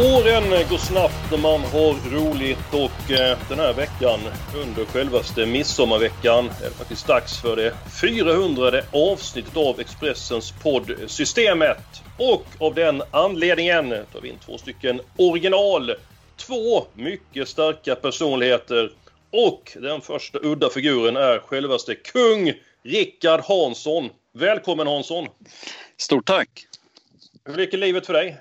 Åren går snabbt när man har roligt och eh, den här veckan under självaste midsommarveckan är det faktiskt dags för det 400 avsnittet av Expressens podd Systemet. Och av den anledningen tar vi in två stycken original. Två mycket starka personligheter. Och den första udda figuren är självaste kung Rickard Hansson. Välkommen Hansson! Stort tack! Hur leker livet för dig?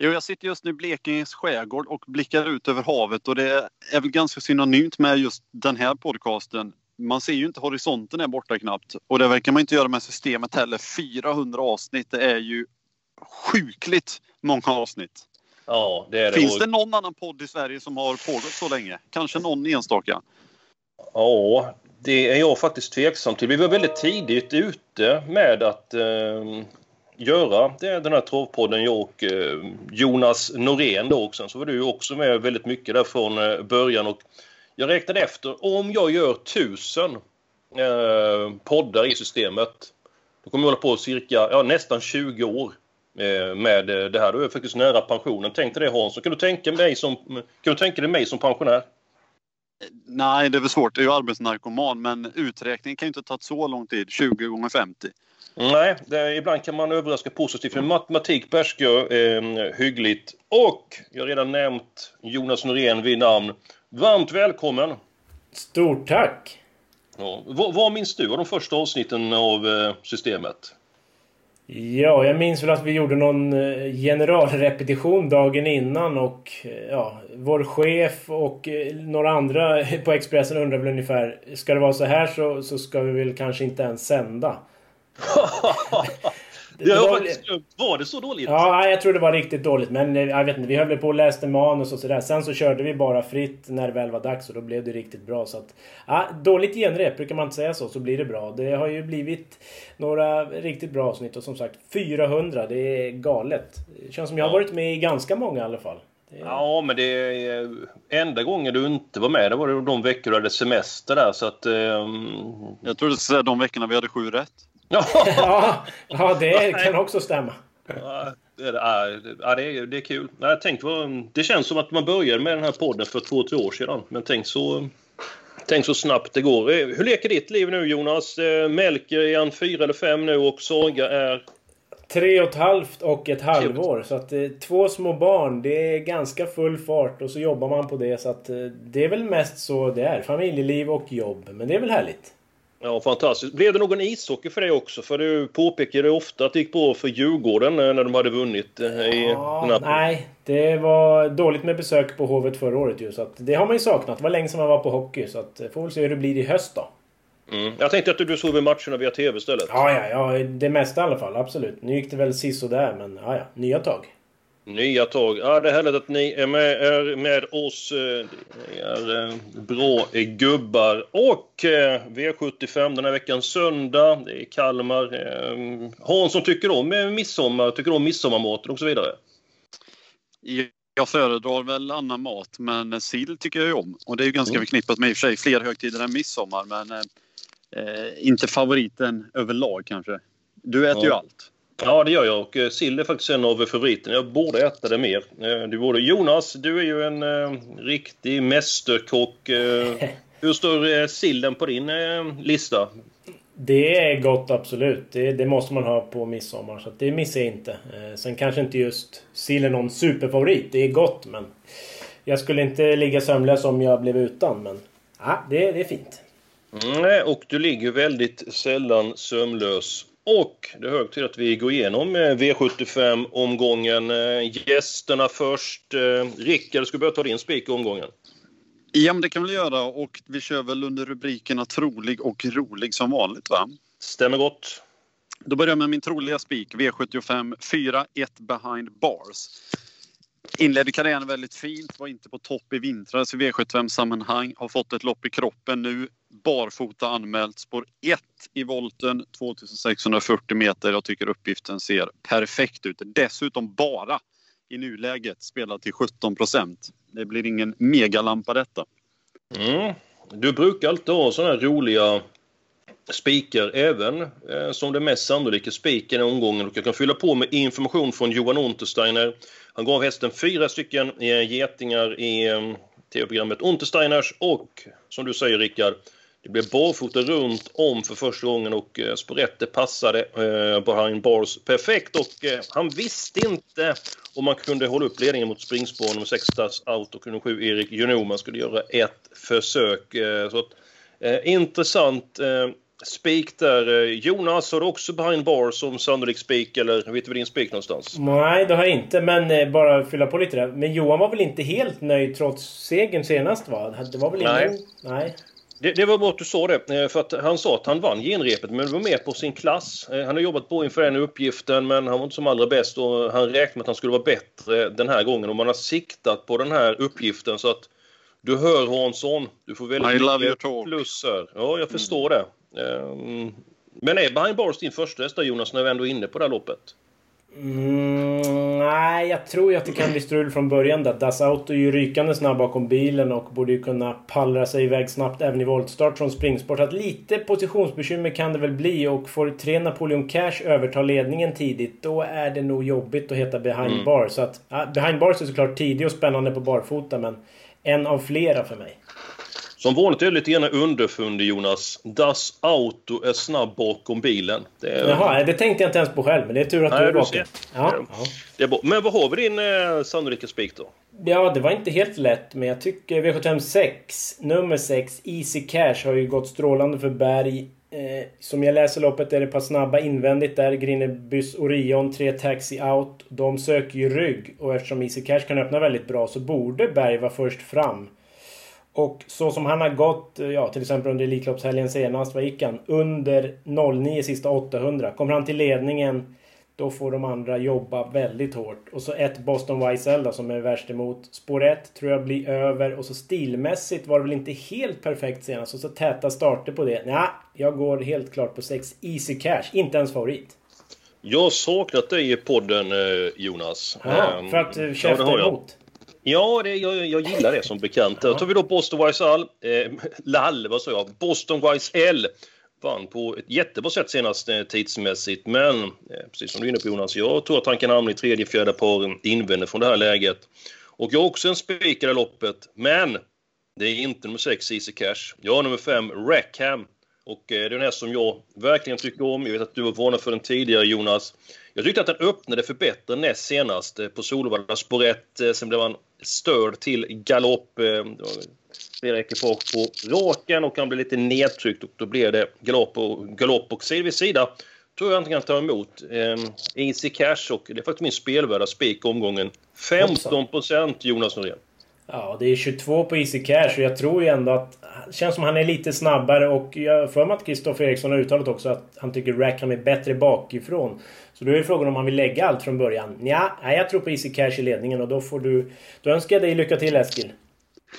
Jo, jag sitter just nu i Blekinges skärgård och blickar ut över havet och det är väl ganska synonymt med just den här podcasten. Man ser ju inte horisonten här borta knappt och det verkar man inte göra med systemet heller. 400 avsnitt, det är ju sjukligt många avsnitt. Ja, det är det. Finns det någon annan podd i Sverige som har pågått så länge? Kanske någon enstaka? Ja, det är jag faktiskt tveksam till. Vi var väldigt tidigt ute med att eh, göra det, den här travpodden, jag och eh, Jonas Norén då också. Så var du också med väldigt mycket där från eh, början och jag räknade efter, om jag gör tusen eh, poddar i systemet då kommer jag hålla på cirka, ja, nästan 20 år eh, med eh, det här. Då är jag faktiskt nära pensionen. Tänk dig det Hansson. Kan du tänka, mig som, kan du tänka dig mig som pensionär? Nej, det är väl svårt. Jag är ju arbetsnarkoman men uträkningen kan ju inte ha tagit så lång tid. 20 gånger 50. Nej, det, ibland kan man överraska positivt. För matematik behärskar jag eh, hyggligt. Och jag har redan nämnt Jonas Norén vid namn. Varmt välkommen! Stort tack! Ja, vad, vad minns du av de första avsnitten av eh, systemet? Ja, jag minns väl att vi gjorde någon eh, generalrepetition dagen innan och eh, ja, vår chef och eh, några andra på Expressen undrar väl ungefär Ska det vara så här så, så ska vi väl kanske inte ens sända. Det var, faktiskt, var det så dåligt? Ja, jag tror det var riktigt dåligt. Men jag vet inte, vi höll på och läste manus och sådär. Sen så körde vi bara fritt när det väl var dags och då blev det riktigt bra. Så att, ja, dåligt genrep, brukar man inte säga så, så blir det bra. Det har ju blivit några riktigt bra avsnitt och som sagt 400, det är galet. Det känns som jag har varit med i ganska många i alla fall. Ja, men det är enda gången du inte var med, det var de veckor du hade semester där så att... Um... Jag tror du skulle säga de veckorna vi hade sju rätt. Ja, ja, det kan också stämma. Ja, det, är, ja, det, är, det är kul. Jag tänkte, det känns som att man började med den här podden för två, tre år sedan. Men tänk så, tänk så snabbt det går. Hur leker ditt liv nu Jonas? Melker är han fyra eller fem nu och Saga är? Tre och ett halvt och ett halvår. Så att eh, två små barn, det är ganska full fart och så jobbar man på det. Så att eh, det är väl mest så det är. Familjeliv och jobb. Men det är väl härligt. Ja, fantastiskt. Blev det någon ishockey för dig också? För du påpekade ofta att det gick bra för Djurgården när de hade vunnit. I ja, den Nej, det var dåligt med besök på Hovet förra året ju. Så att det har man ju saknat. Det var länge sedan man var på hockey. Så att får väl se hur det blir i höst då. Mm. Jag tänkte att du såg matcherna via TV istället. Ja, ja, ja. Det mesta i alla fall. Absolut. Nu gick det väl där men ja, ja. Nya tag. Nya tag. Ja, det är härligt att ni är med, är med oss. Ni är bra gubbar. Och V75 den här veckan söndag. Det är Kalmar. Hansson tycker om midsommar, tycker om midsommarmaten och så vidare. Jag föredrar väl annan mat, men sill tycker jag om. Och det är ju ganska mm. förknippat med i och för sig fler högtider än midsommar, men eh, inte favoriten överlag kanske. Du äter ja. ju allt. Ja, det gör jag och eh, sill är faktiskt en av favoriterna. Jag borde äta det mer. Eh, du borde. Jonas, du är ju en eh, riktig mästerkock. Eh, hur står eh, sillen på din eh, lista? Det är gott absolut. Det, det, måste man ha på midsommar. Så det missar jag inte. Sen kanske inte just sill är någon superfavorit. Det är gott men... Jag skulle inte ligga sömnlös om jag blev utan men... Ja, det, det är fint. Nej, och du ligger väldigt sällan sömnlös. Och det är hög tid att vi går igenom eh, V75-omgången. Eh, gästerna först. Eh, Rickard, ska börja ta din spik i omgången. Ja, men det kan vi göra och vi kör väl under rubrikerna trolig och rolig som vanligt va? Stämmer gott. Då börjar jag med min troliga spik, V75 4-1 behind bars. Inledde karriären väldigt fint, var inte på topp i vintras i V75-sammanhang. Har fått ett lopp i kroppen nu. Barfota anmält. Spår 1 i volten, 2640 meter. Jag tycker uppgiften ser perfekt ut. Dessutom bara i nuläget spelar till 17 procent. Det blir ingen megalampa detta. Mm. Du brukar alltid ha sådana här roliga spikar även eh, som det mest sannolika spiken i omgången. Och jag kan fylla på med information från Johan Untersteiner. Han gav hästen fyra stycken eh, getingar i eh, tv-programmet Untersteiners och som du säger Rickard, det blev barfota runt om för första gången och eh, Sporette passade eh, behind bars perfekt och eh, han visste inte om man kunde hålla upp ledningen mot springspår nummer 6 Stas Out och nummer 7 Erik Juno. Man skulle göra ett försök. Eh, så att, eh, intressant eh, spik där. Eh, Jonas, har du också behind bars som sannolik spik eller vet du din spik någonstans? Nej, det har jag inte. Men eh, bara fylla på lite där. Men Johan var väl inte helt nöjd trots segern senast va? Det var väl Nej. ingen... Nej. Det, det var bra att du sa det, eh, för att han sa att han vann genrepet, men det var mer på sin klass. Han har jobbat på inför den uppgiften, men han var inte som allra bäst och han räknade med att han skulle vara bättre den här gången. Och man har siktat på den här uppgiften så att du hör Hansson, du får väldigt I love your mycket talk. plus här. Ja, jag förstår det. Ehm, Men är Behind Bars din första häst Jonas, när vi ändå är inne på det här loppet? Mm, nej, jag tror ju att det kan bli strul från början där. Das Auto är ju rykande snabb bakom bilen och borde ju kunna pallra sig iväg snabbt även i voltstart från springsport. Att lite positionsbekymmer kan det väl bli och får tre Napoleon Cash överta ledningen tidigt då är det nog jobbigt att heta behind Mm. bar. Så att, ja, behind bars är såklart tidig och spännande på barfota men en av flera för mig. Som vanligt är lite grann underfundig, Jonas. Das Auto är snabb bakom bilen. Det är, Jaha, det tänkte jag inte ens på själv men det är tur att Nej, du är ser. Ja, Ja. det är bra. Men vad har vi din eh, sannolika spik då? Ja, det var inte helt lätt, men jag tycker V756, nummer 6, Easy Cash, har ju gått strålande för Berg. Eh, som jag läser loppet är det ett par snabba invändigt där. Grinebys Orion, 3 Taxi Out. De söker ju rygg och eftersom Easy Cash kan öppna väldigt bra så borde Berg vara först fram. Och så som han har gått, eh, ja till exempel under Elitloppshelgen senast, vad gick han? Under 09 sista 800. Kommer han till ledningen då får de andra jobba väldigt hårt. Och så ett Boston YSL då, som är värst emot. Spår 1 tror jag blir över. Och så stilmässigt var det väl inte helt perfekt senast. Och så täta starter på det. Nej, jag går helt klart på 6 Easy Cash. Inte ens favorit. Jag har saknat dig i podden, eh, Jonas. Ja, Ehm, för att ja, käfta det har jag. emot. Ja, det, jag, jag gillar det som bekant. Då tar vi då Boston Wise All, eh, Lall, vad sa jag? Boston Wise L vann på ett jättebra sätt senast eh, tidsmässigt. Men eh, precis som du är inne på Jonas, jag tror att han kan hamna i tredje, fjärde par invändigt från det här läget. Och jag har också en spik i det här loppet, men det är inte nummer 6 Easy Cash. Jag har nummer 5 Rackham. Och eh, det är en häst som jag verkligen tycker om. Jag vet att du var varnad för den tidigare Jonas. Jag tyckte att den öppnade för bättre näst senast eh, på Solvalla spår 1. Sen blev han störd till galopp. eh, det Flera ekipage på raken och han blev lite nedtryckt och då blev det galopp och, galopp och sida vid sida tror jag inte kan ta emot eh, Easy Cash och det är faktiskt min spelvärda spik omgången. 15 procent Jonas Norén. Ja, det är 22 på Easy Cash och jag tror ju ändå att... Det känns som han är lite snabbare och jag för mig att Kristoffer Eriksson har uttalat också att han tycker Rackham är bättre bakifrån. Så då är frågan om han vill lägga allt från början. Ja, nej, jag tror på Easy Cash i ledningen och då får du... Då önskar jag dig lycka till Eskil.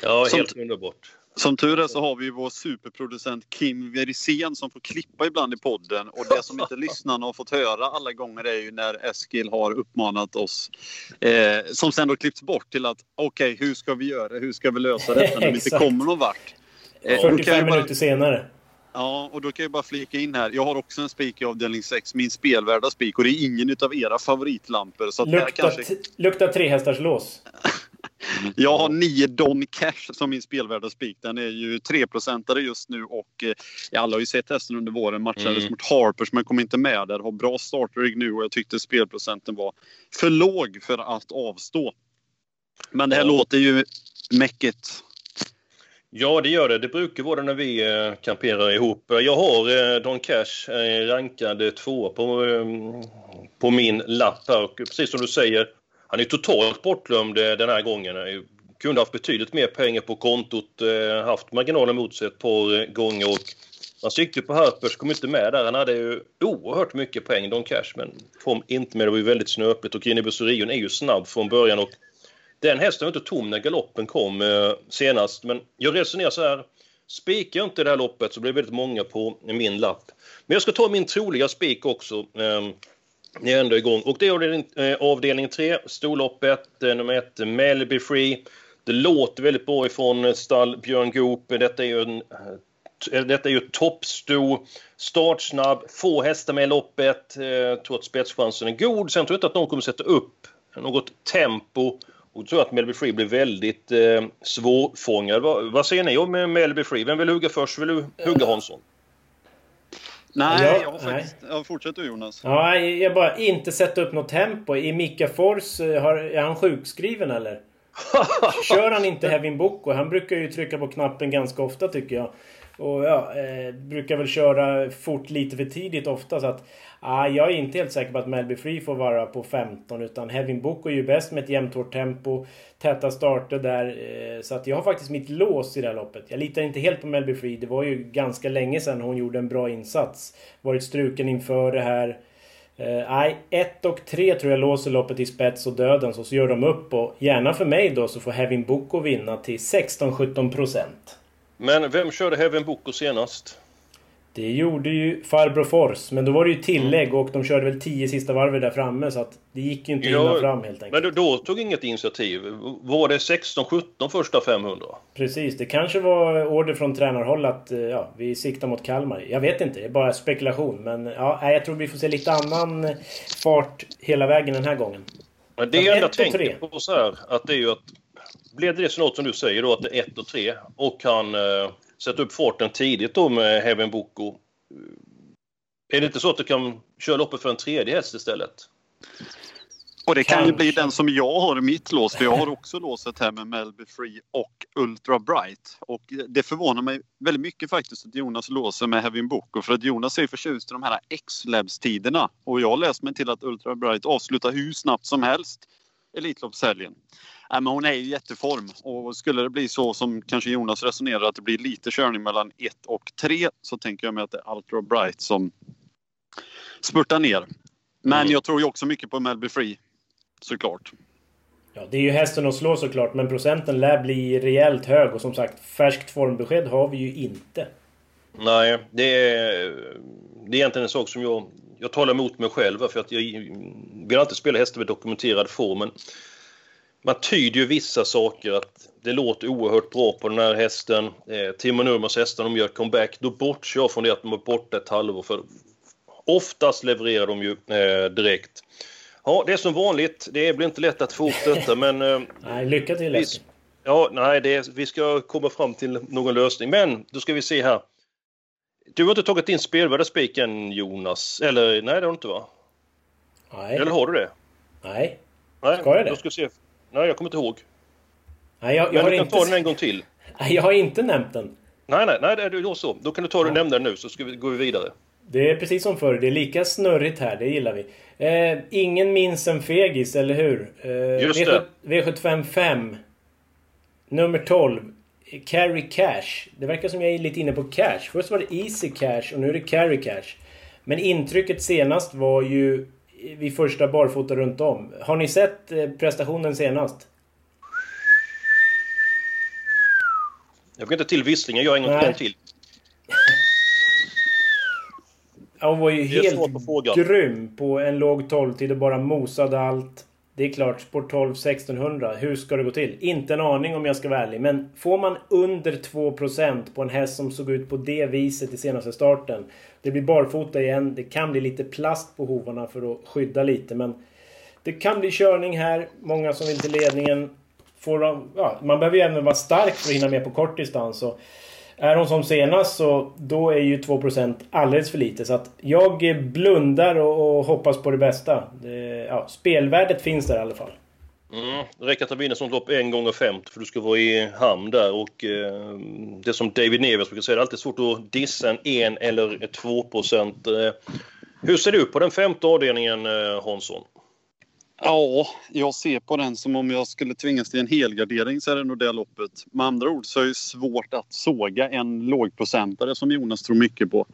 Ja, helt underbart. Som tur är så har vi vår superproducent Kim Verisén som får klippa ibland i podden. Och det som inte lyssnarna har fått höra alla gånger är ju när Eskil har uppmanat oss. Eh, som sen då klippts bort till att okej, hur ska vi göra? Hur ska vi lösa detta när vi inte kommer någon vart? Eh, då kan 45 jag bara- minuter senare. Ja, och då kan jag bara flika in här. Jag har också en spik i avdelning 6, min spelvärda spik. Och det är ingen utav era favoritlampor. Så att det här Lukta, kanske... t- lukta trehästars lås. Jag har 9 Don Cash som min spelvärda spik. Den är ju 3-procentare just nu och eh, alla har ju sett hästen under våren. Matchades Mm. mot Harpers men kom inte med där. Har bra startrygg nu och jag tyckte spelprocenten var för låg för att avstå. Men det här Ja. låter ju mäckigt. Ja, det gör det. Det brukar vara det när vi eh, kamperar ihop. Jag har eh, Don Cash eh, rankad två på, på min lapp här. Och precis som du säger, han är totalt bortglömd eh, den här gången. Han kunde haft betydligt mer pengar på kontot, eh, haft marginalen mot sig ett par eh, gånger och Han siktade på Harpers, kom inte med där. Han hade ju oerhört mycket poäng, Don Cash, men kom inte med. Det var ju väldigt snöpligt och Guinea Orion är ju snabb från början och den hästen var inte tom när galoppen kom senast. Men jag resonerar så här. Spikar jag inte det här loppet så blir det väldigt många på min lapp. Men jag ska ta min troliga spik också. Ehm, Eh, ni är ändå igång. Och det är avdelning, eh, avdelning 3, storloppet, eh, nummer 1, Melby Free. Det låter väldigt bra ifrån stall Björn Goop. Detta är ju en eh, detta är ju toppsto, startsnabb, få hästar med i loppet. Eh, tror att spetschansen är god. Sen tror jag inte att någon kommer sätta upp något tempo. Och tror att Melby Free blir väldigt eh, svårfångad. Vad, vad säger ni om Melby Free? Vem vill hugga först? Vill du hugga Hansson? Nej, jag, jag har faktiskt... Ja, fortsätt du Jonas. Ja, jag bara inte sätta upp något tempo. Är Mika Fors, eh, har, är han sjukskriven eller? Kör han inte Hevin Boko? Han brukar ju trycka på knappen ganska ofta tycker jag. Och ja, eh, brukar väl köra fort lite för tidigt ofta så att... Ah, jag är inte helt säker på att Melby Free får vara på 15 utan Hevin Boko är ju bäst med ett jämnt hårt tempo. Täta starter där. Eh, så att jag har faktiskt mitt lås i det här loppet. Jag litar inte helt på Melby Free. Det var ju ganska länge sedan hon gjorde en bra insats. Varit struken inför det här. Eh, nej, 1 och 3 tror jag låser loppet i spets och dödens. Och så gör de upp och gärna för mig då så får Hevin Boko vinna till 16-17 procent. Men vem körde Heaven Boko senast? Det gjorde ju farbror Fors, men då var det ju tillägg och de körde väl 10 sista varvet där framme så att det gick ju inte ja, hinna fram helt enkelt. Men då, tog inget initiativ. Var det 16-17 första 500? Precis, det kanske var order från tränarhåll att eh, ja, vi siktar mot Kalmar. Jag vet inte, det är bara spekulation. Men ja, jag tror vi får se lite annan fart hela vägen den här gången. Men det jag ändå tänker på så här, att det är ju att blir det så något som du säger då att det är 1 och 3 och kan eh, sätta upp farten tidigt då med Heaven Boko. Är det inte så att du kan köra loppet för en tredje häst istället? Och det kan Kanske. ju bli den som jag har i mitt lås, för jag har också låset här med Melby Free och Ultra Bright. Och det förvånar mig väldigt mycket faktiskt att Jonas låser med Heavy Boko, för att Jonas är förtjust i de här X-Labs-tiderna. Och jag har läst mig till att Ultra Bright avslutar hur snabbt som helst Elitloppshelgen. Nej, men hon är i jätteform och skulle det bli så som kanske Jonas resonerar att det blir lite körning mellan 1 och 3 så tänker jag mig att det är Ultra Bright som spurtar ner. Men mm. jag tror ju också mycket på Melby Free såklart. Ja, det är ju hästen att slå såklart men procenten lär bli rejält hög och som sagt färskt formbesked har vi ju inte. Nej, det är, det är egentligen en sak som jag, jag talar emot mig själv för att jag vill alltid spela hästar med dokumenterad form. Men man tyder ju vissa saker att det låter oerhört bra på den här hästen. Eh, Timo Nurmos hästar, de gör comeback. Då bortser jag från det att de är borta ett halvår för oftast levererar de ju eh, direkt. Ja, det är som vanligt. Det blir inte lätt att få upp detta men... Eh, nej, lycka till vi, Ja, nej, det, vi ska komma fram till någon lösning. Men då ska vi se här. Du har inte tagit din spelvärda spiken Jonas? Eller nej, det har du inte va? Nej. Eller har du det? Nej. Nej, ska jag det? Ska se. Nej, jag kommer inte ihåg. Nej, jag, jag Men har du kan inte... ta den en gång till. Nej, jag har inte nämnt den. Nej, nej, nej, då så. Då kan du ta den och nämna den nu så ska vi, vi vidare. Det är precis som förr. Det är lika snurrigt här. Det gillar vi. Eh, ingen minns en fegis, eller hur? Eh, Just det. V75 5. Nummer 12. Carry Cash. Det verkar som jag är lite inne på cash. Först var det Easy Cash och nu är det Carry Cash. Men intrycket senast var ju vid första barfota runt om. Har ni sett eh, prestationen senast? Jag fick inte till visslingen, jag har en till. hon var ju helt grym på en låg 12-tid och bara mosade allt. Det är klart, Sport 12 1600. Hur ska det gå till? Inte en aning om jag ska vara ärlig. Men får man under 2% på en häst som såg ut på det viset i senaste starten. Det blir barfota igen. Det kan bli lite plast på hovarna för att skydda lite. Men det kan bli körning här. Många som vill till ledningen. Får de, ja, man behöver ju även vara stark för att hinna med på kort distans. Och är hon som senast så då är ju 2% alldeles för lite. Så att jag blundar och, och hoppas på det bästa. Det, ja, spelvärdet finns där i alla fall. Mm, det räcker att vinna sånt lopp en gång och 50 för du ska vara i hamn där och eh, det som David Neves brukar säga, det är alltid svårt att dissa en 1 eller 2 procent. Eh, hur ser det på den femte avdelningen eh, Hansson? Ja, jag ser på den som om jag skulle tvingas till en helgardering så är det nog det loppet. Med andra ord så är det svårt att såga en lågprocentare som Jonas tror mycket på.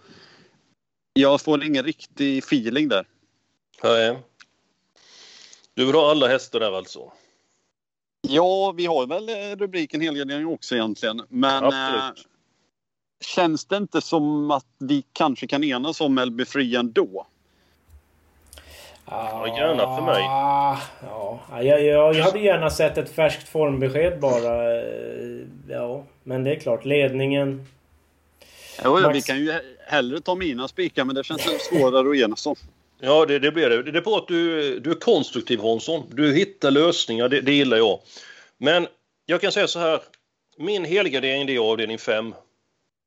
Jag får ingen riktig feeling där. Nej. Du vill ha alla hästar där alltså? Ja, vi har väl eh, rubriken helgardering också egentligen. Men eh, känns det inte som att vi kanske kan enas om LB Free ändå? Ja, gärna för mig. Ja, jag, jag, jag hade gärna sett ett färskt formbesked bara. Ja, men det är klart, ledningen... Ja, Max... vi kan ju hellre ta mina spikar, men det känns svårare att enas om. Ja, det, det blir det. Det är bra att du, du är konstruktiv Hansson. Du hittar lösningar, det, det gillar jag. Men jag kan säga så här. Min helgardering det är avdelning 5.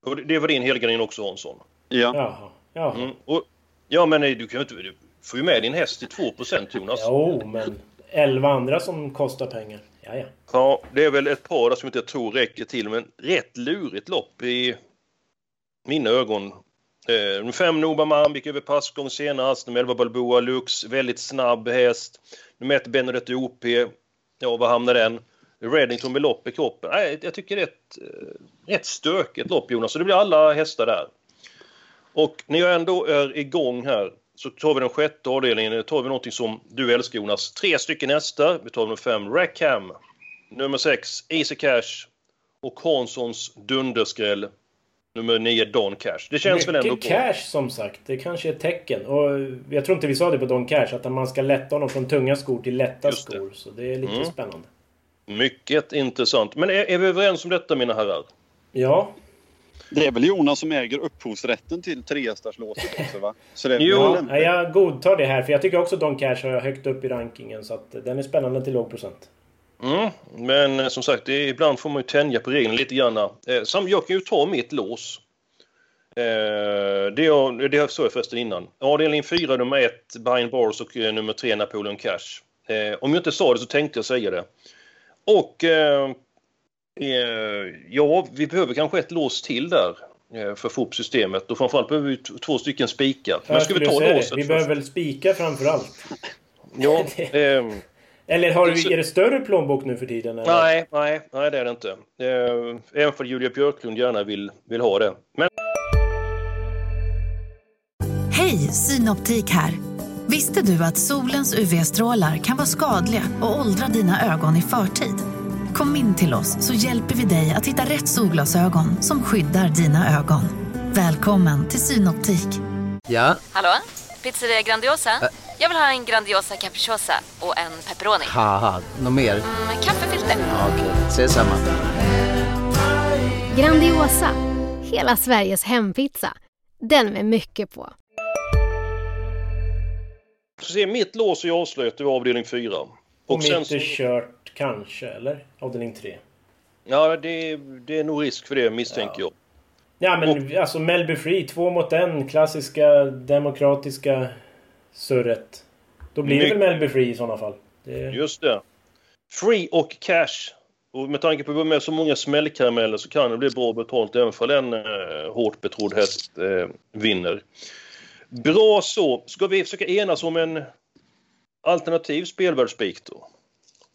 Och det var din helgardering också Hansson. Ja. Jaha. Jaha. Mm, och, ja, men du kan ju inte... Du får ju med din häst till 2 Jonas. Jo, men 11 andra som kostar pengar. Ja, ja. Ja, det är väl ett par som inte jag tror räcker till, men rätt lurigt lopp i mina ögon. Eh, 5 Nobaman gick över passgång senast. Nummer 11 Balboa Lux, väldigt snabb häst. Nummer 1 Benedetto OP. Ja, var hamnar den? Reddington med lopp i kroppen. Nej, jag tycker det är ett eh, rätt stökigt lopp Jonas, så det blir alla hästar där. Och när jag ändå är igång här så tar vi den sjätte avdelningen. Då tar vi någonting som du älskar Jonas. Tre stycken hästar. Vi tar nummer 5 Rackham. Nummer 6 Easy Cash. Och Hanssons dunderskräll nummer 9 Don Cash. Det känns Mycket väl ändå bra? cash som sagt. Det kanske är ett tecken. Och jag tror inte vi sa det på Don Cash. Att man ska lätta honom från tunga skor till lätta skor. Så det är lite Mm. spännande. Mycket intressant. Men är, är vi överens om detta mina herrar? Ja. Det är väl Jonas som äger upphovsrätten till trehästarslåset också va? Så det är Jo. väl ja jag godtar det här. För jag tycker också Don Cash har jag högt upp i rankingen. Så att den är spännande till låg procent. Mm. Men eh, som sagt, det är, ibland får man ju tänja på reglerna lite grann. Eh, sam, jag kan ju ta mitt lås. Eh, det, jag, det sa jag förresten innan. Avdelning 4, nummer 1, Brian Bars och eh, nummer 3, Napoleon Cash. Eh, om jag inte sa det så tänkte jag säga det. Och eh, ja, vi behöver kanske ett lås till där eh, för att få upp systemet. Och framförallt behöver vi två stycken spikar. Men ska vi ta låset Vi behöver väl spika framför allt. Ja, ehm, Eller har du, är det större plånbok nu för tiden? Eller? nej, nej, nej, det är det inte. Eh, även för Julia Björklund gärna vill, vill ha det. Men Hej, Synoptik här. Visste du att solens UV-strålar kan vara skadliga och åldra dina ögon i förtid? Kom in till oss så hjälper vi dig att hitta rätt solglasögon som skyddar dina ögon. Välkommen till Synoptik. Ja, Hallå? Pizzeria Grandiosa? Jag vill ha en Grandiosa capriciosa och en pepperoni. något mer? Med kaffefilter. Ja, Okej, ses samma. Grandiosa, hela Sveriges hempizza. Den med mycket på. så se, mitt lås är avslöjat i avdelning 4. Och, Och sen mitt så, är kört kanske, eller? Avdelning 3. ja, det, det är nog risk för det misstänker jag. Ja men alltså Melby Free, två mot en. Klassiska demokratiska surret. Då blir det väl Melby Free i sådana fall. Det... Just det. Free och cash. Och med tanke på att vi har med så många smällkarameller så kan det bli bra betalt även för en eh, hårt betrodd häst eh, vinner. Bra så. Ska vi försöka enas om en alternativ spelvärldsspik då?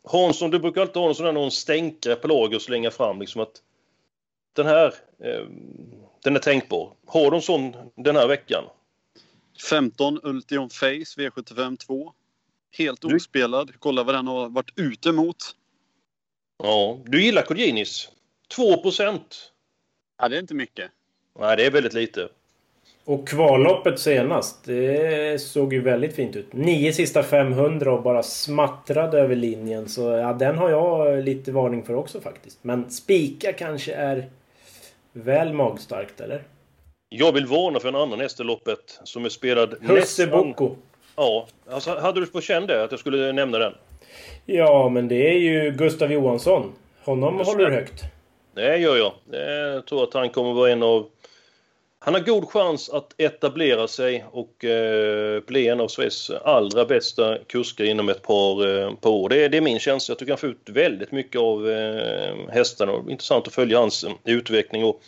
Hansson, du brukar alltid ha en sån där någon stänkare på lager och slänga fram liksom att den här, eh, den är tänkbar. Har de sån den här veckan? 15 Ultion Face V75 2. Helt Du- ospelad. Kolla vad den har varit ute mot. Ja, du gillar Kodjinis. 2 procent. Ja, det är inte mycket. Nej, det är väldigt lite. Och kvalloppet senast, det såg ju väldigt fint ut. Nio sista 500 och bara smattrade över linjen. Så ja, den har jag lite varning för också faktiskt. Men spika kanske är väl magstarkt, eller? Jag vill varna för en annan häst i loppet som är spelad Husse Boko. Ja, alltså, hade du på känn det att jag skulle nämna den? Ja, men det är ju Gustav Johansson. Honom Just håller du högt. Det gör jag. Jag tror att han kommer vara en av... Han har god chans att etablera sig och eh, bli en av Sveriges allra bästa kuskar inom ett par, eh, par år. Det är, det är min känsla. Jag tycker han får ut väldigt mycket av eh, hästarna. Och intressant att följa hans eh, utveckling. Och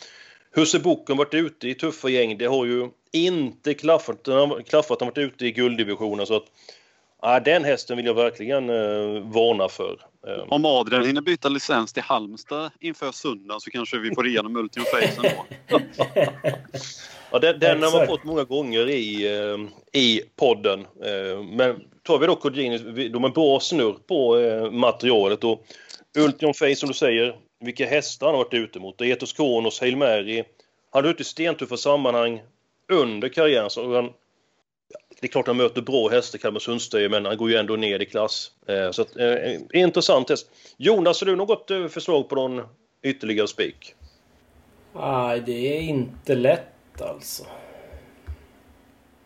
Husse Boken har varit ute i tuffa gäng. Det har ju inte klaffat. Han har klaffat. Han har varit ute i gulddivisionen. Så att, Ja, den hästen vill jag verkligen eh, varna för. Eh, Om Adrian hinner byta licens till Halmstad inför söndagen så kanske vi får igenom Ultim Face ändå. ja, den, den har man fått många gånger i, eh, i podden. Eh, men tar vi då Codini, de är bra snurr på eh, materialet. Och Ultium Face som du säger, vilka hästar han har varit ute mot. Etos Kronos, Hail Mary. Han är ute i stentuffa sammanhang under karriären. Så han, det är klart han möter bra hästar, Kalmarsundstejer, men han går ju ändå ner i klass. Eh, så att, eh, intressant häst. Jonas, har du något eh, förslag på någon ytterligare spik? Nej, det är inte lätt alltså.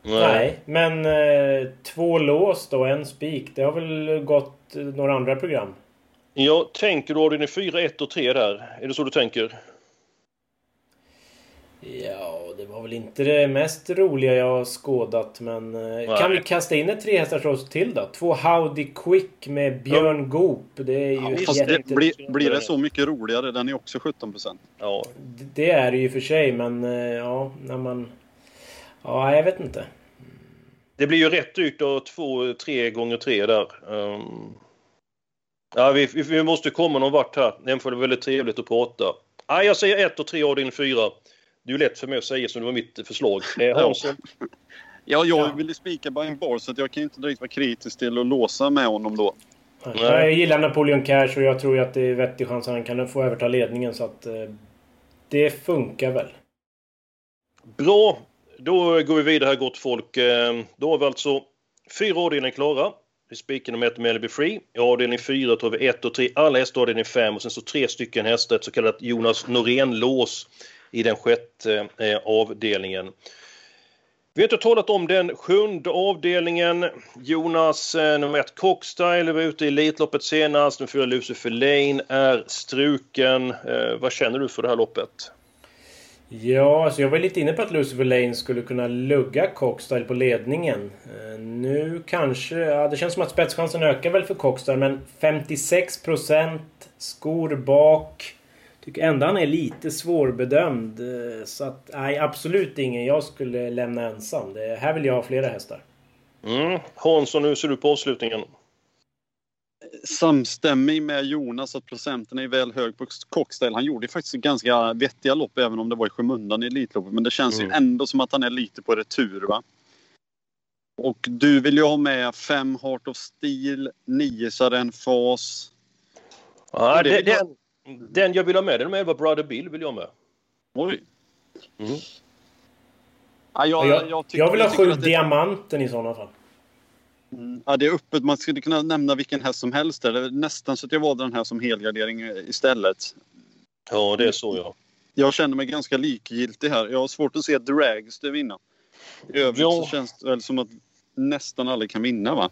Nej, men eh, två lås då, en spik. Det har väl gått eh, några andra program. Jag tänker du avdelning 4, 1 och 3 där? Är det så du tänker? Ja, var väl inte det mest roliga jag har skådat, men... eh, Kan vi kasta in ett trehästars till då? Två Howdy Quick med Björn Goop. Det är ju visst, Fast det, blir, blir det så mycket roligare? Den är också 17 procent. Ja. Det är det ju för sig, men eh, ja, när man... Ja, jag vet inte. Det blir ju rätt dyrt då, 2, 3 gånger 3 där. Um, ja, vi, vi, vi måste komma någon vart här. Den får det väldigt trevligt att prata. Ja, jag säger 1 och 3 avdelning 4. Det är ju lätt för mig att säga som det var mitt förslag. Eh, Hansson? Ja, jag Ja. ville spika by en bar så att jag kan inte direkt vara kritisk till att låsa med honom då. Nej. Jag gillar Napoleon Cash och jag tror att det är vettig chans att han kan få överta ledningen så att... Eh, det funkar väl. Bra, då går vi vidare här gott folk. Eh, Då har vi alltså fyra avdelningar klara. Vi spikar nummer ett Melby Free. I avdelning fyra tar vi ett och tre, alla hästar i avdelning fem och sen så tre stycken hästar, ett så kallat Jonas Norén-lås i den sjätte eh, avdelningen. Vi har inte talat om den sjunde avdelningen. Jonas, eh, nummer ett Cockstyle var ute i Elitloppet senast. Nummer fyra Lucifer Lane är struken. Eh, vad känner du för det här loppet? Ja, alltså jag var lite inne på att Lucifer Lane skulle kunna lugga Cockstyle på ledningen. Nu kanske... Ja, det känns som att spetschansen ökar väl för Cockstyle, men 56% skor bak. Tycker ändå han är lite svårbedömd. eh, Så att, nej, absolut ingen jag skulle lämna ensam. Det, här vill jag ha flera hästar. Mm. Hansson, hur ser du på avslutningen? Samstämmig med Jonas att procenten är väl hög på Cockstyle. Han gjorde faktiskt ganska vettiga lopp även om det var i skymundan i Elitloppet. Men det känns Mm. ju ändå som att han är lite på retur va. Och du vill ju ha med fem Heart of Steel, nio Saren Fas. Ja, det det, jag- den, den jag vill ha med, den med var Brother Bill vill jag med. Oj! Mm. Ja, jag, Jag, jag, tycker- jag vill ha sju att det- diamanten i sådana fall. Mm. Ja, det är öppet. Man skulle kunna nämna vilken häst som helst. Det är nästan så att jag valde den här som helgardering istället. Ja, det är så ja. Jag känner mig ganska likgiltig här. Jag har svårt att se Dragster vinna. I övrigt Ja. så känns det väl som att nästan alla kan vinna va?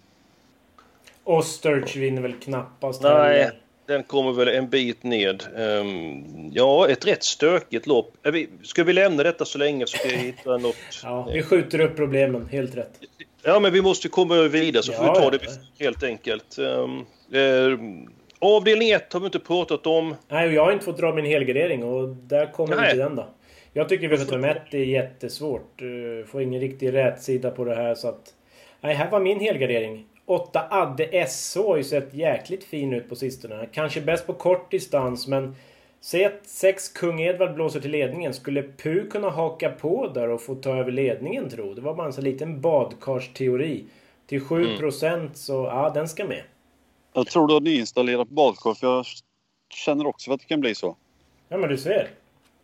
Osterch vinner väl knappast Nej. heller. Den kommer väl en bit ned. Ehm, ja, ett rätt stökigt lopp. Vi, ska vi lämna detta så länge så ska jag hitta något? Ja, vi skjuter upp problemen. Helt rätt. Ja, men vi måste komma vidare så får Ja, vi ta ja. det helt enkelt. Um, avdelning 1 har vi inte pratat om. Nej, och jag har inte fått dra min helgardering och där kommer Nej. inte den då. Jag tycker V75 är jättesvårt. Uh, Får ingen riktig rätsida på det här så att... Nej, här var min helgardering. 8 Adde SO har ju sett jäkligt fin ut på sistone. Kanske bäst på kort distans men... Säg att 6 Kung Edvard blåser till ledningen. Skulle Pu kunna haka på där och få ta över ledningen tro? Det var bara en sån liten badkarsteori. Till 7% så, ja den ska med. Jag tror du har nyinstallerat badkar för jag känner också att det kan bli så. Ja men du ser.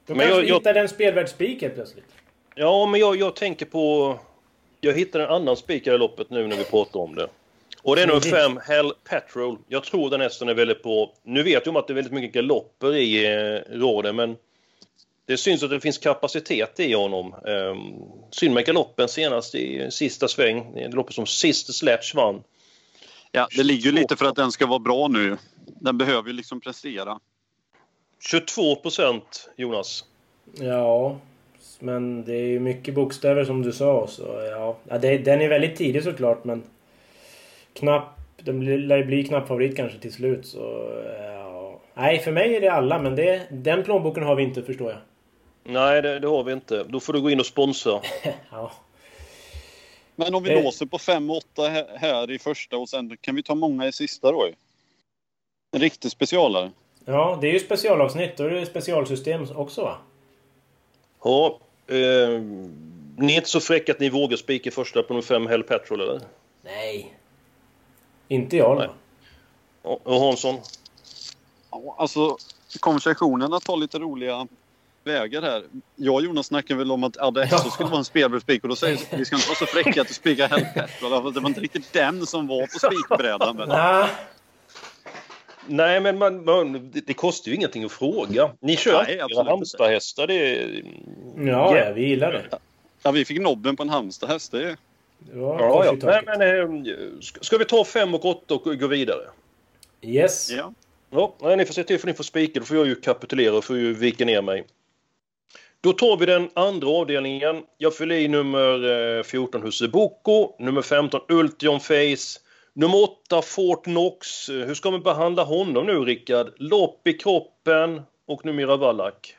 Då Men kanske jag- jag- hittar en spelvärldsspik helt plötsligt. Ja, men jag, jag tänker på... Jag hittade en annan spikare i loppet nu när vi pratar om det. Och det är nummer fem, Hell Petrol. Jag tror den hästen är väldigt bra. Nu vet jag om att det är väldigt mycket galopper i eh, raden, men det syns att det finns kapacitet i honom. Eh, synd med galoppen senast i sista sväng. Det loppet som sist Sledge vann. Ja, det ligger ju lite för att den ska vara bra nu. Den behöver ju liksom prestera. 22 procent, Jonas. Ja, men det är ju mycket bokstäver som du sa. Så ja, ja det, den är väldigt tidig såklart men... Knapp... Den blir- lär ju bli knapp favorit kanske till slut så... Ja. Nej, för mig är det alla men det, den plånboken har vi inte förstår jag. Nej, det, det har vi inte. Då får du gå in och sponsra. Ja. Men om vi Eh. låser på 5 och 8 här- i första och sen kan vi ta många i sista då. En riktig specialare. Ja, det är ju specialavsnitt. Då är det specialsystem också va? Ja, eh, ni är inte så fräcka att ni vågar spika första på nummer 5 Hell Petrol eller? Nej. Inte jag Nej. Ja, Och Hansson? Ja, alltså konversationerna tar lite roliga vägar här. Jag och Jonas snackade väl om att Adesso Ja. skulle vara en spelbar spik och då säger vi vi ska inte vara så fräcka att du spikar Hell Petrol. Det var inte riktigt den som var på spikbrädan. Men... Nej. Men man, man, det, det kostar ju ingenting att fråga. Ni kör Nej, era absolut inte. Halmstadhästar. Det är... Ja, Ja. vi gillar det. Ja, vi fick nobben på en Halmstadhäst. Det är... Ja, ja. i Nej, men, eh, ska, vi ta 5 och 8 och gå vidare? Yes. Ja. Ja, nej, ni får se till för ni får spika. Då får jag ju kapitulera och får ju vika ner mig. Då tar vi den andra avdelningen. Jag fyller i nummer eh, 14 Husse Boko, nummer 15 Ultion Face, nummer 8 Fort Knox. Eh, Hur ska man behandla honom nu, Rickard? Lopp i kroppen och numera Wallach.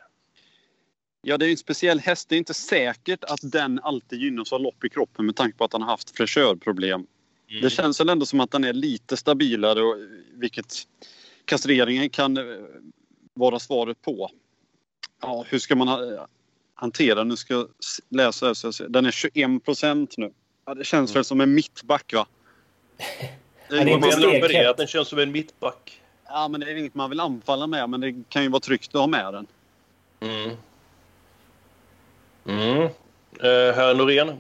Ja, det är en speciell häst. Det är inte säkert att den alltid gynnas av lopp i kroppen med tanke på att han har haft fräschörproblem. Det känns väl ändå som att den är lite stabilare, och, vilket kastreringen kan eh, vara svaret på. Ja, hur ska man ha, hantera Nu ska jag läsa. här. Den är 21 procent nu. Ja, det känns väl som en mittback, va? Det är stekhett. Att den känns som en mittback? Ja, men det är inget man vill anfalla med, men det kan ju vara tryggt att ha med den. Mm. Mm. Eh, herr Norén?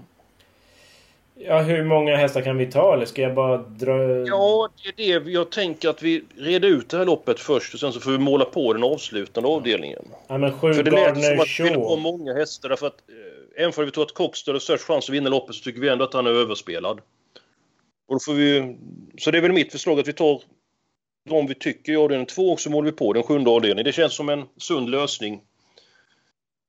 Ja, hur många hästar kan vi ta? Eller ska jag bara dra... Ja, det är det. Jag tänker att vi reder ut det här loppet först och sen så får vi måla på den avslutande avdelningen. Ja, men sju För det lät som att vi vill ha många hästar därför att eh, även om vi tror att Coxter har störst chans att vinna loppet så tycker vi ändå att han är överspelad. Och då får vi, så det är väl mitt förslag att vi tar de vi tycker i avdelning två och så målar vi på den sjunde avdelningen. Det känns som en sund lösning.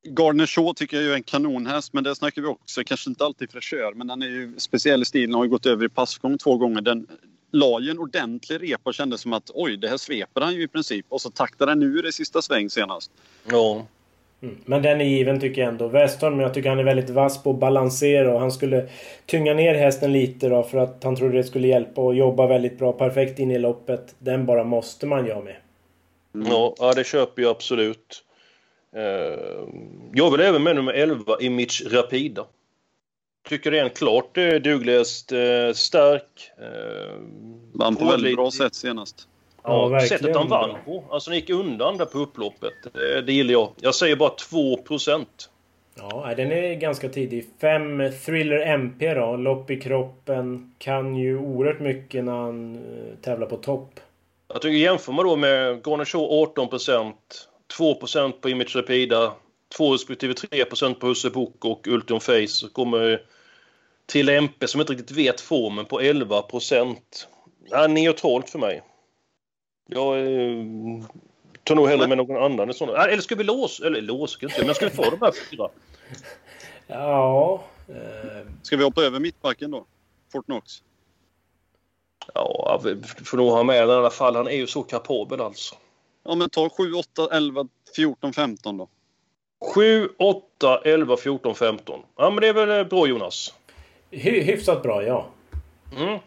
Gardner Shaw tycker jag är en kanonhäst, men det snackar vi också. Kanske inte alltid fräschör, men den är ju speciell i stilen. Har ju gått över i passgång två gånger. Den la ju en ordentlig repa och kändes som att oj, det här sveper han ju i princip. Och så taktade den ur i sista sväng senast. Ja. Mm. Men den är given tycker jag ändå. Westholm, jag tycker han är väldigt vass på att balansera och han skulle tynga ner hästen lite då för att han trodde det skulle hjälpa och jobba väldigt bra. Perfekt in i loppet. Den bara måste man göra med. Ja, ja, det köper jag absolut. Eh, Jag vill även med nummer 11, Image Rapida. Tycker det är en klart eh, dugligast, eh, stark. eh, Vann på väldigt bra sätt senast. Ja, Ja, verkligen sättet han vann på. Alltså han gick undan där på upploppet. Det, det gillar jag. Jag säger bara 2% Ja, den är ganska tidig. 5 Thriller MP då. Lopp i kroppen. Kan ju oerhört mycket när han tävlar på topp. Jag tycker jämför man då med Garner Shaw 18 2% på Image Rapida, 2 respektive 3% på Husse Book och Ultion Face så kommer till MP som inte riktigt vet formen på 11% ja, Neutralt för mig. Jag eh, tar nog hellre med någon annan. sån. Eller ska vi låsa? Eller låsa inte, men ska vi ta de här fyra? Ja... Eh, Ska vi hoppa över mittbacken då? Fort Knox. Ja, vi får nog ha med den i alla fall. Han är ju så kapabel alltså. Ja, men ta 7, 8, 11, 14, 15 då. 7, 8, 11, 14, 15. Ja, men det är väl eh, bra Jonas. hy hyfsat bra, ja. Mm.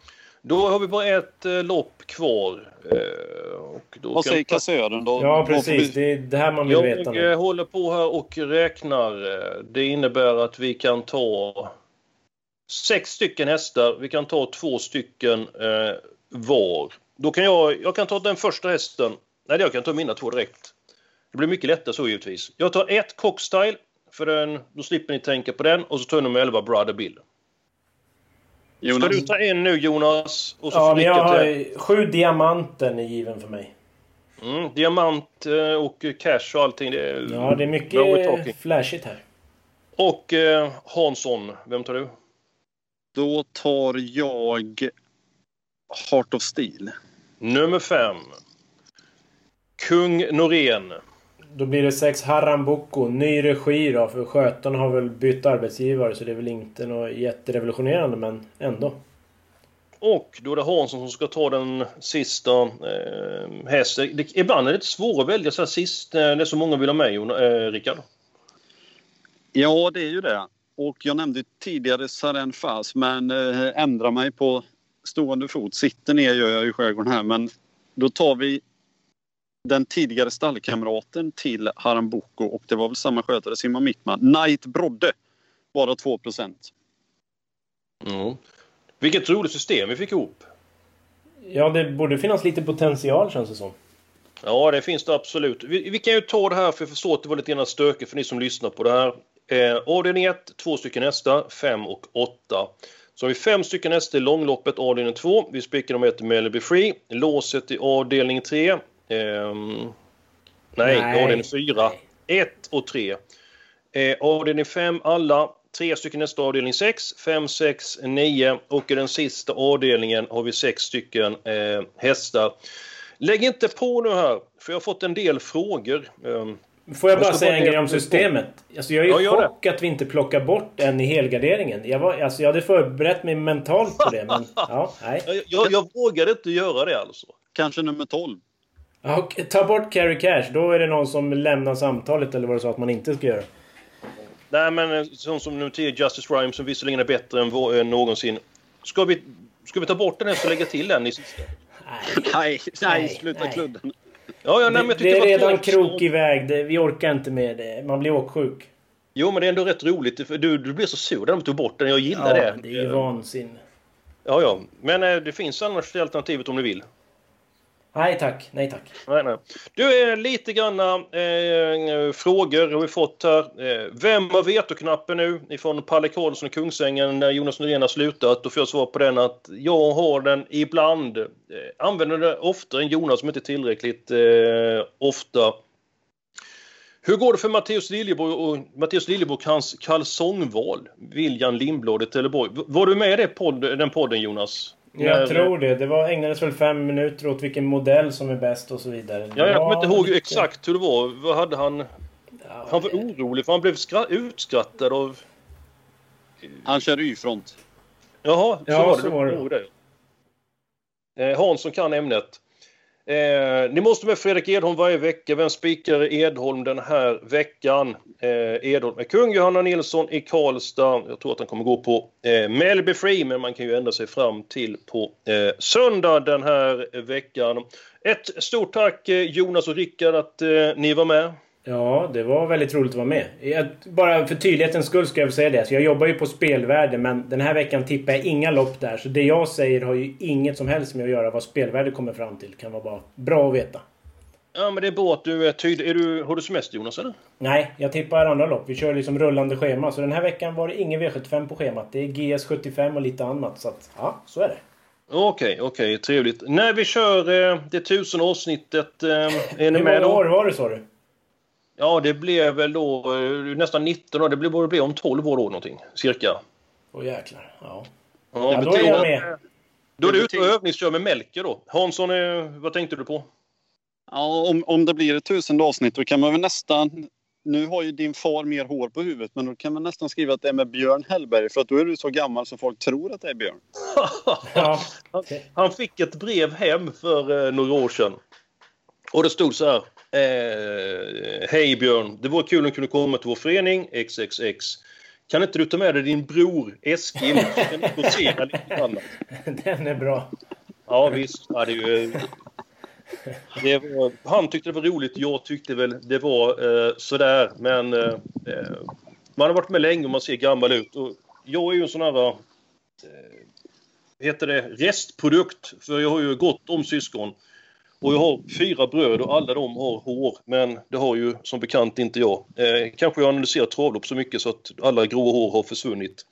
Då har vi bara ett eh, lopp kvar. Eh, och då Vad säger kassören då? Ja, precis. Det är det här man vill veta Jag nu. eh, håller på här och räknar. Eh, Det innebär att vi kan ta sex stycken hästar. Vi kan ta två stycken eh, var. Då kan jag, jag kan ta den första hästen. Nej, jag kan ta mina två direkt. Det blir mycket lättare så givetvis. Jag tar ett Cockstyle. För den, då slipper ni tänka på den. Och så tar jag nummer 11 Brother Bill. Ska Jonas? du ta en nu Jonas? Och så Ja, jag har sju diamanten är given för mig. Mm, diamant eh, och cash och allting. Det är, Ja, det är mycket flashigt här. Och eh, Hansson, vem tar du? Då tar jag Heart of Steel. Nummer fem. Kung Norén. Då blir det sex Harambuco. Ny regi då, för skötarna har väl bytt arbetsgivare så det är väl inte något jätterevolutionerande men ändå. Och då är det Hansson som ska ta den sista eh, hästen. Det, ibland är det lite svårt att välja så här sist när det är så många vill ha med, eh, Rickard. Ja, det är ju det. Och jag nämnde tidigare Saren Fas, men eh, ändrar mig på stående fot. Sitter ner gör jag i skärgården här, men då tar vi den tidigare stallkamraten till Harambuco och det var väl samma skötare, Simon Mittman. Knight Brodde, bara 2 procent. Mm. Vilket roligt system vi fick ihop. Ja, det borde finnas lite potential känns det som. Ja, det finns det absolut. Vi, vi kan ju ta det här för jag förstår att det var lite grann stökigt för ni som lyssnar på det här. Eh, avdelning 1, två stycken nästa, 5 och 8. Så har vi fem stycken hästar i långloppet, avdelning 2. Vi spikar nummer 1 Melby Free. Låset i avdelning 3. Ehm, nej, Nej. avdelning 4. 1 och 3. Eh, avdelning 5 alla. Tre stycken nästa avdelning 6, 5, 6, 9 och i den sista avdelningen har vi sex stycken eh, hästar. Lägg inte på nu här, för jag har fått en del frågor. Ehm, Får jag Jag bara säga en grej om systemet? Alltså jag är Ja, det. chock att vi inte plockar bort en i helgarderingen. Jag, var, alltså jag hade förberett mig mentalt på det, men... Ja, nej. jag, jag, jag vågade inte göra det alltså. Kanske nummer 12. Ja, och ta bort carry cash, då är det någon som lämnar samtalet eller vad du sa att man inte ska göra. Nej, men eh, sån som nummer 10, Justice Rhyme, som visserligen är bättre än vår, eh, någonsin. Ska vi, ska vi ta bort den här och lägga till den i sista? Nej. Nej, nej, sluta nej. kludden. Ja, ja, nej, Det, det är redan ett krokig väg. Det, vi orkar inte med det. Man blir åksjuk. Jo, men det är ändå rätt roligt. För du, du blev så sur när de tog bort den. Jag gillar Ja, det. det är ju vansinne. Ja, ja. Men eh, det finns annars det alternativet om du vill. Nej tack, nej tack. Nej, nej. Du, är lite granna eh, eh, frågor har vi fått här. Eh, vem har vetoknappen nu ifrån Palle Karlsson och Kungsängen när Jonas Norén har slutat? Då får jag svar på den att jag har den ibland. Eh, använder den oftare än Jonas, som inte tillräckligt eh, ofta. Hur går det för Matteus Liljeborg och Mattias Liljeborg och hans kalsongval? William Lindblad i Trelleborg. Var du med i den podden Jonas? Jag tror det. Det var, ägnades väl fem minuter åt vilken modell som är bäst och så vidare. Ja, jag kommer inte ihåg lite- exakt hur det var. Vad hade han? Ja, Han var orolig för han blev skra- utskrattad av... Han kör Y-front. Jaha, så Ja, var det. så var det. det. Eh, Hansson kan ämnet. Eh, ni måste med Fredrik Edholm varje vecka. Vem spikar Edholm den här veckan? Eh, Edholm är kung Johanna Nilsson i Karlstad. Jag tror att han kommer gå på eh, Melby Free, men man kan ju ändra sig fram till på eh, söndag den här veckan. Ett stort tack eh, Jonas och Rickard att eh, ni var med. Ja, det var väldigt roligt att vara med. Jag, bara för tydlighetens skull ska jag säga det. Så jag jobbar ju på spelvärde men den här veckan tippar jag inga lopp där. Så det jag säger har ju inget som helst med att göra vad spelvärde kommer fram till. Kan vara bara bra att veta. Ja, men det är bra att du är tydlig. Är du, har du semester Jonas, eller? Nej, jag tippar andra lopp. Vi kör liksom rullande schema. Så den här veckan var det ingen V75 på schemat. Det är GS75 och lite annat. Så att, ja, så är det. Okej, okej, trevligt. När vi kör eh, det tusen avsnittet, eh, är ni Hur med många då? år var det sa du? Ja, det blev väl då eh, nästan 19 år. Det borde bli om 12 år då någonting, cirka. Åh jäklar. Ja. Ja, Ja, då är jag med. Då är Det du ute och övningskör med Melker då. Hansson, eh, vad tänkte du på? Ja, om, om det blir ett tusende avsnitt då kan man väl nästan... Nu har ju din far mer hår på huvudet men då kan man nästan skriva att det är med Björn Hellberg för att då är du så gammal så folk tror att det är Björn. Ja. Han, han fick ett brev hem för eh, några år sedan. Och det stod så här. Eh, Hej Björn, det vore kul om du kunde komma till vår förening XXX. Kan inte du ta med dig din bror Eskil? Kan ni dosera lite grann. Den är bra. Ja visst. Ja, det, är ju, det var, han tyckte det var roligt. Jag tyckte väl det var eh, sådär. Men eh, eh, man har varit med länge och man ser gammal ut. Och jag är ju en sån här... Eh, heter det? Restprodukt. För jag har ju gott om syskon. Och jag har fyra bröder och alla de har hår. Men det har ju som bekant inte jag. Eh, kanske jag analyserar travlopp så mycket så att alla gråa hår har försvunnit.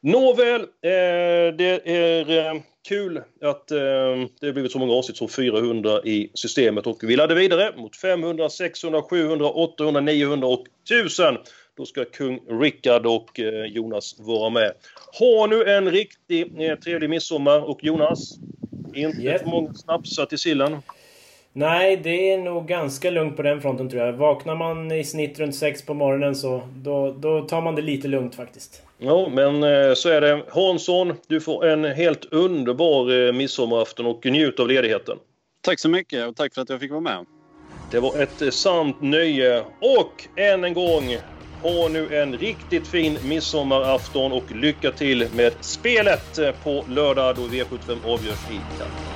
Nåväl, eh, det är eh, kul att eh, det har blivit så många avsnitt som 400 i systemet och vi laddar vidare mot 500, 600, 700, 800, 900 och 1000. Då ska kung Rickard och eh, Jonas vara med. Ha nu en riktigt eh, trevlig midsommar och Jonas, inte Yes. för många snapsar till sillen. Nej, det är nog ganska lugnt på den fronten tror jag. Vaknar man i snitt runt sex på morgonen så då, då tar man det lite lugnt faktiskt. Ja, men eh, så är det. Hansson, du får en helt underbar eh, midsommarafton och njut av ledigheten. Tack så mycket och tack för att jag fick vara med. Det var ett eh, sant nöje. Och än en gång, Ha nu en riktigt fin midsommarafton och lycka till med spelet på lördag då V75 avgörs i Kalmar.